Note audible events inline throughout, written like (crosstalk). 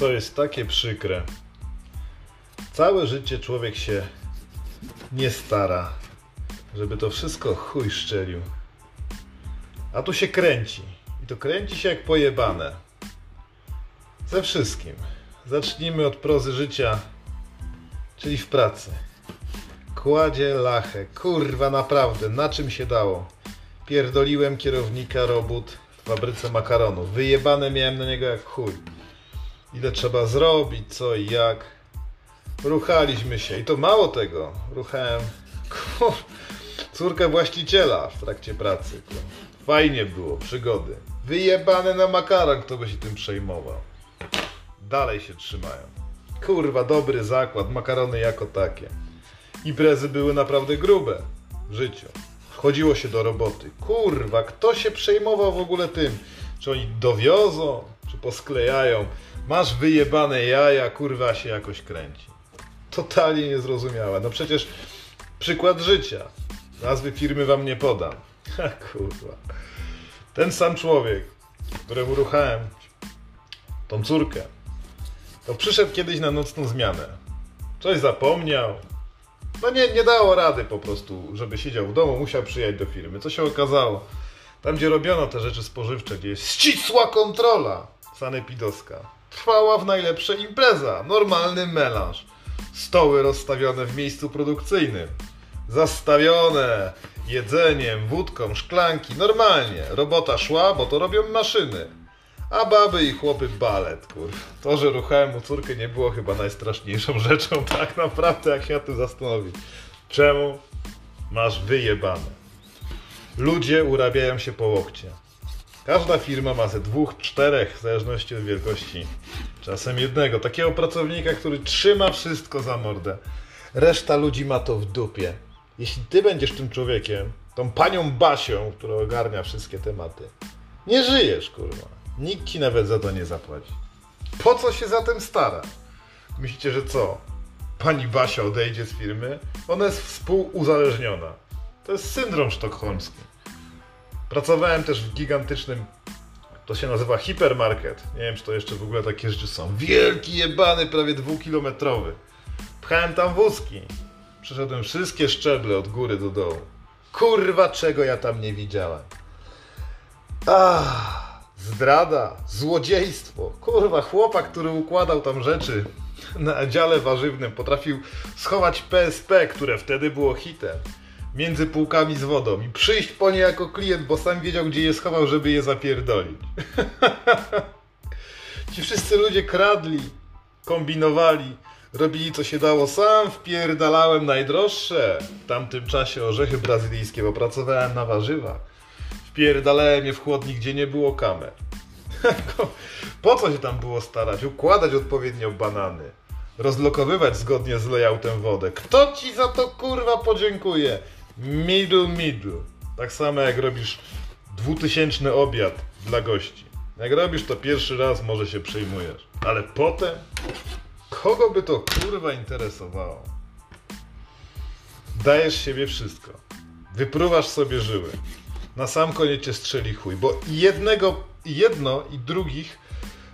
To jest takie przykre. Całe życie człowiek się nie stara, żeby to wszystko chuj szczelił. A tu się kręci. I to kręci się jak pojebane. Ze wszystkim. Zacznijmy od prozy życia, czyli w pracy. Kładzie lachę. Kurwa, naprawdę, na czym się dało? Pierdoliłem kierownika robót w fabryce makaronów. Wyjebane miałem na niego jak chuj. Ile trzeba zrobić, co i jak. Ruchaliśmy się. I to mało tego. Ruchałem (laughs) córkę właściciela w trakcie pracy. Fajnie było, przygody. Wyjebane na makaron, kto by się tym przejmował. Dalej się trzymają. Kurwa, dobry zakład, makarony jako takie. Imprezy były naprawdę grube w życiu. Chodziło się do roboty. Kurwa, kto się przejmował w ogóle tym? Czy oni dowiozą, czy posklejają? Masz wyjebane jaja, kurwa się jakoś kręci. Totalnie niezrozumiałe. No przecież przykład życia. Nazwy firmy wam nie podam. (laughs) Ha, kurwa. Ten sam człowiek, któremu ruchałem tą córkę, to przyszedł kiedyś na nocną zmianę. Coś zapomniał. No nie, nie dało rady po prostu, żeby siedział w domu, musiał przyjechać do firmy. Co się okazało? Tam, gdzie robiono te rzeczy spożywcze, gdzie jest ścisła kontrola sanepidowska, trwała w najlepsze impreza, normalny melanż. Stoły rozstawione w miejscu produkcyjnym, zastawione jedzeniem, wódką, szklanki, normalnie. Robota szła, bo to robią maszyny. A baby i chłopy balet, kur. To, że ruchałem u córkę nie było chyba najstraszniejszą (laughs) rzeczą, tak naprawdę, jak się na tym zastanowić. Czemu? Masz wyjebane. Ludzie urabiają się po łokcie. Każda firma ma ze dwóch, czterech, w zależności od wielkości, czasem jednego, takiego pracownika, który trzyma wszystko za mordę. Reszta ludzi ma to w dupie. Jeśli ty będziesz tym człowiekiem, tą panią Basią, która ogarnia wszystkie tematy, nie żyjesz, kurwa. Nikt ci nawet za to nie zapłaci. Po co się za tym stara? Myślicie, że co? Pani Basia odejdzie z firmy? Ona jest współuzależniona. To jest syndrom sztokholmski. Pracowałem też w gigantycznym, to się nazywa hipermarket. Nie wiem, czy to jeszcze w ogóle takie rzeczy są. Wielki, jebany, prawie dwukilometrowy. Pchałem tam wózki. Przeszedłem wszystkie szczeble od góry do dołu. Kurwa, czego ja tam nie widziałem. Ah, zdrada, złodziejstwo. Kurwa, chłopak, który układał tam rzeczy na dziale warzywnym, potrafił schować PSP, które wtedy było hitem, między półkami z wodą i przyjść po nie jako klient, bo sam wiedział, gdzie je schował, żeby je zapierdolić. (laughs) Ci wszyscy ludzie kradli, kombinowali, robili co się dało. Sam wpierdalałem najdroższe w tamtym czasie orzechy brazylijskie, bo pracowałem na warzywach. Wpierdalałem je w chłodnik, gdzie nie było kamer. (laughs) po co się tam było starać? Układać odpowiednio banany. Rozlokowywać zgodnie z layoutem wodę. Kto ci za to kurwa podziękuje? Middle middle. Tak samo jak robisz dwutysięczny obiad dla gości. Jak robisz to pierwszy raz, może się przejmujesz. Ale potem Kogo by to kurwa interesowało? Dajesz siebie wszystko. Wypruwasz sobie żyły. Na sam koniec cię strzeli chuj, bo jednego, jedno i drugich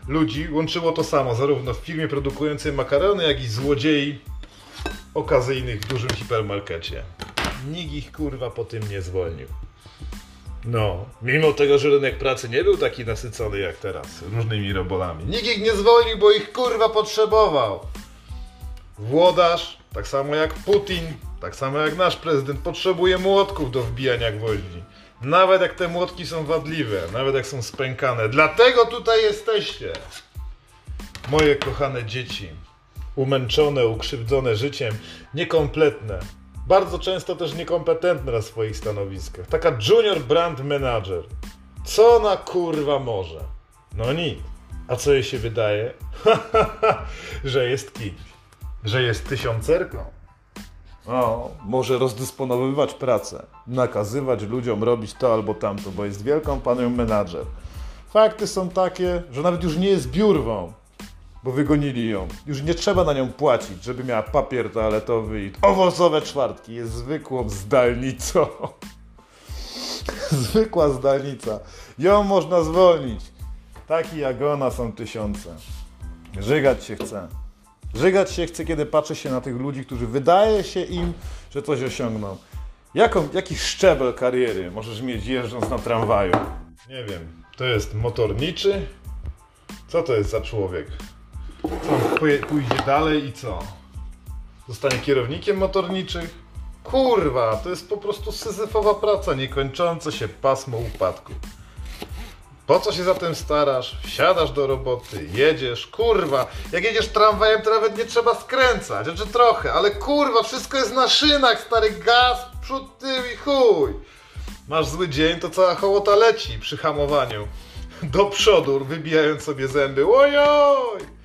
ludzi łączyło to samo, zarówno w firmie produkującej makarony, jak i złodziei okazyjnych w dużym hipermarkecie. Nikt ich kurwa po tym nie zwolnił. No, mimo tego, że rynek pracy nie był taki nasycony jak teraz, różnymi robolami. Nikt ich nie zwolnił, bo ich kurwa potrzebował. Włodarz, tak samo jak Putin, tak samo jak nasz prezydent, potrzebuje młotków do wbijania gwoździ. Nawet jak te młotki są wadliwe, nawet jak są spękane. Dlatego tutaj jesteście. Moje kochane dzieci, umęczone, ukrzywdzone życiem, niekompletne, bardzo często też niekompetentne na swoich stanowiskach. Taka junior brand manager. Co ona kurwa może? No nic. A co jej się wydaje? (laughs) że jest kimś. Że jest tysiącerką. O, może rozdysponowywać pracę, nakazywać ludziom robić to albo tamto, bo jest wielką panią menadżer. Fakty są takie, że nawet już nie jest biurwą, bo wygonili ją. Już nie trzeba na nią płacić, żeby miała papier toaletowy i owocowe czwartki. Jest zwykłą zdalnicą. (laughs) Zwykła zdalnica. Ją można zwolnić. Taki jak ona są tysiące. Żygać się chce. Żygać się chce, kiedy patrzy się na tych ludzi, którzy wydaje się im, że coś osiągną. Jaką, jaki szczebel kariery możesz mieć jeżdżąc na tramwaju? Nie wiem. To jest motorniczy? Co to jest za człowiek? Co, pójdzie dalej i co? Zostanie kierownikiem motorniczych? Kurwa, to jest po prostu syzyfowa praca, niekończące się pasmo upadku. Po co się zatem starasz? Wsiadasz do roboty, jedziesz, kurwa. Jak jedziesz tramwajem, to nawet nie trzeba skręcać, znaczy trochę, ale kurwa, wszystko jest na szynach, stary gaz, przód, tył i chuj. Masz zły dzień, to cała hołota leci przy hamowaniu. Do przodu, wybijając sobie zęby. Ojoj!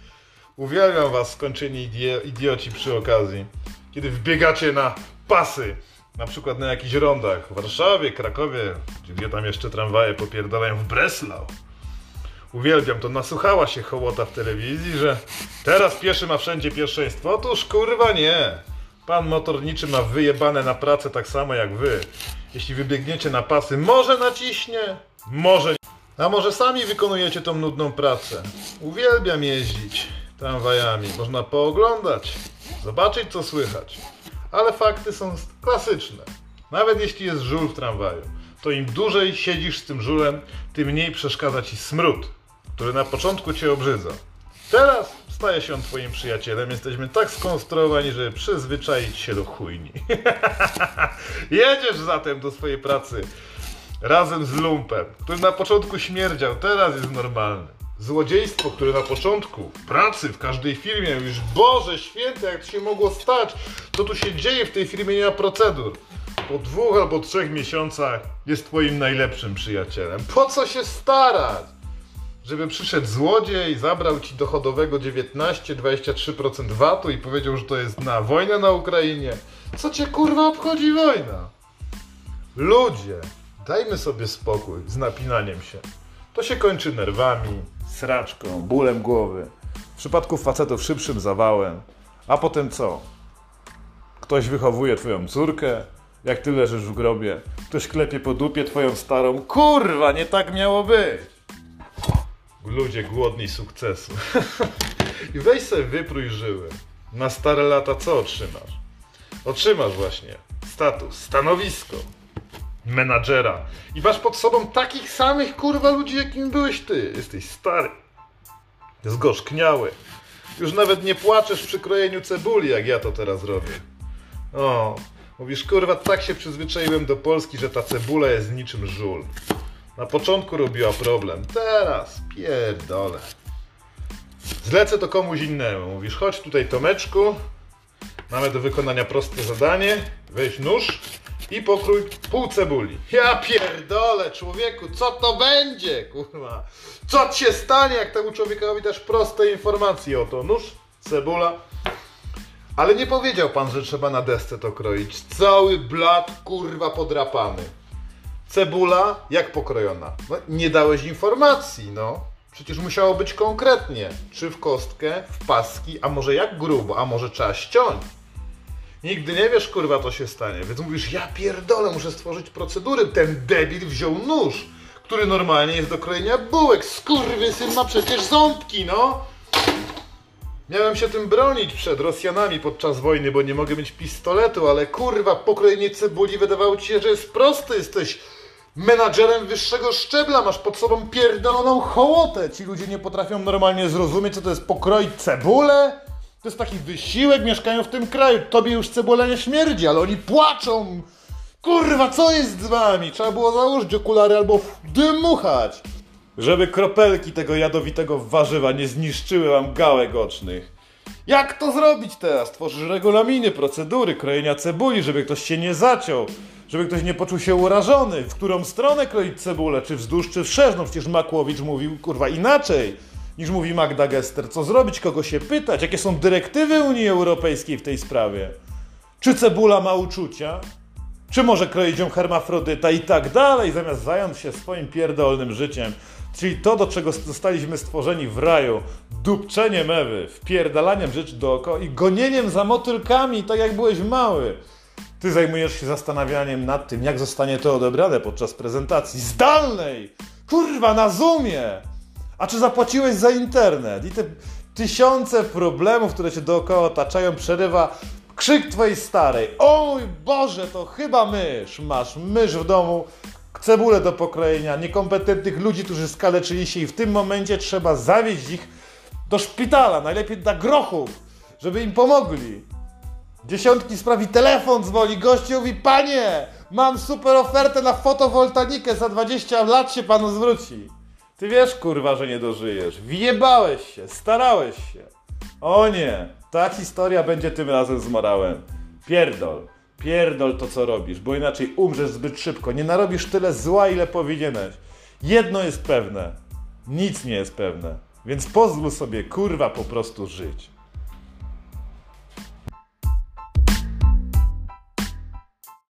Uwielbiam was, skończeni idioci przy okazji. Kiedy wbiegacie na pasy na przykład na jakichś rondach w Warszawie, Krakowie, czy gdzie tam jeszcze tramwaje popierdalają w Breslau. Uwielbiam to, nasłuchała się hołota w telewizji, że teraz pieszy ma wszędzie pierwszeństwo. Otóż kurwa nie. Pan motorniczy ma wyjebane na pracę tak samo jak wy. Jeśli wybiegniecie na pasy, może naciśnie, może A może sami wykonujecie tą nudną pracę. Uwielbiam jeździć tramwajami. Można pooglądać, zobaczyć co słychać ale fakty są klasyczne. Nawet jeśli jest żul w tramwaju, to im dłużej siedzisz z tym żulem, tym mniej przeszkadza ci smród, który na początku cię obrzydza. Teraz staje się on twoim przyjacielem. Jesteśmy tak skonstruowani, żeby przyzwyczaić się do chujni. (laughs) Jedziesz zatem do swojej pracy razem z lumpem, który na początku śmierdział, teraz jest normalny. Złodziejstwo, które na początku pracy w każdej firmie już Boże święte, jak to się mogło stać? Co tu się dzieje w tej firmie? Nie ma procedur. Po dwóch albo trzech miesiącach jest twoim najlepszym przyjacielem. Po co się starać? Żeby przyszedł złodziej, zabrał ci dochodowego 19-23% VAT-u i powiedział, że to jest na wojnę na Ukrainie. Co cię kurwa obchodzi wojna? Ludzie, dajmy sobie spokój z napinaniem się. To się kończy nerwami, sraczką, bólem głowy. W przypadku facetów szybszym zawałem. A potem co? Ktoś wychowuje twoją córkę, jak ty leżysz w grobie. Ktoś klepie po dupie twoją starą. Kurwa, nie tak miało być! Ludzie głodni sukcesu. (laughs) I weź sobie wyprój żyły. Na stare lata co otrzymasz? Otrzymasz właśnie status, stanowisko, menadżera. I masz pod sobą takich samych kurwa ludzi, jakim byłeś ty. Jesteś stary. Zgorzkniały. Już nawet nie płaczesz przy krojeniu cebuli, jak ja to teraz robię. O, mówisz, kurwa, tak się przyzwyczaiłem do Polski, że ta cebula jest niczym żul. Na początku robiła problem, teraz pierdolę. Zlecę to komuś innemu. Mówisz, chodź tutaj Tomeczku, mamy do wykonania proste zadanie, weź nóż, i pokrój pół cebuli. Ja pierdolę, człowieku, co to będzie, kurwa? Co ci się stanie, jak temu człowiekowi też proste informacje to? Nóż, cebula. Ale nie powiedział pan, że trzeba na desce to kroić. Cały blat, kurwa, podrapany. Cebula, jak pokrojona? No, nie dałeś informacji, no. Przecież musiało być konkretnie. Czy w kostkę, w paski, a może jak grubo, a może trzeba ściąć. Nigdy nie wiesz, kurwa, to się stanie. Więc mówisz, ja pierdolę, muszę stworzyć procedury. Ten debil wziął nóż, który normalnie jest do krojenia bułek. syn ma przecież ząbki, no. Miałem się tym bronić przed Rosjanami podczas wojny, bo nie mogę mieć pistoletu, ale kurwa, pokrojenie cebuli wydawało ci się, że jest proste. Jesteś menadżerem wyższego szczebla, masz pod sobą pierdoloną hołotę. Ci ludzie nie potrafią normalnie zrozumieć, co to jest pokroić cebulę. To jest taki wysiłek, mieszkają w tym kraju. Tobie już cebula nie śmierdzi, ale oni płaczą. Kurwa, co jest z wami? Trzeba było założyć okulary albo dymuchać. Żeby kropelki tego jadowitego warzywa nie zniszczyły wam gałek ocznych. Jak to zrobić teraz? Tworzysz regulaminy, procedury krojenia cebuli, żeby ktoś się nie zaciął, żeby ktoś nie poczuł się urażony. W którą stronę kroić cebulę? Czy wzdłuż, czy wszerz? No przecież Makłowicz mówił, kurwa, inaczej niż mówi Magda Gester. Co zrobić, kogo się pytać, jakie są dyrektywy Unii Europejskiej w tej sprawie? Czy cebula ma uczucia? Czy może kroić ją hermafrodyta i tak dalej, zamiast zająć się swoim pierdolnym życiem? Czyli to, do czego zostaliśmy stworzeni w raju, dupczeniem Ewy, wpierdalaniem rzeczy dookoła i gonieniem za motylkami, tak jak byłeś mały. Ty zajmujesz się zastanawianiem nad tym, jak zostanie to odebrane podczas prezentacji zdalnej. Kurwa, na Zoomie! A czy zapłaciłeś za internet? I te tysiące problemów, które cię dookoła otaczają, przerywa krzyk twojej starej. O mój Boże, to chyba mysz. Masz mysz w domu, cebulę do pokrojenia, niekompetentnych ludzi, którzy skaleczyli się i w tym momencie trzeba zawieźć ich do szpitala, najlepiej dla grochów, żeby im pomogli. Dziesiątki sprawi telefon dzwoni, gościu mówi, panie, mam super ofertę na fotowoltaikę, za 20 lat się panu zwróci. Ty wiesz, kurwa, że nie dożyjesz. Wjebałeś się, starałeś się. O nie, ta historia będzie tym razem z morałem. Pierdol, pierdol to, co robisz, bo inaczej umrzesz zbyt szybko. Nie narobisz tyle zła, ile powinieneś. Jedno jest pewne, nic nie jest pewne. Więc pozwól sobie, kurwa, po prostu żyć.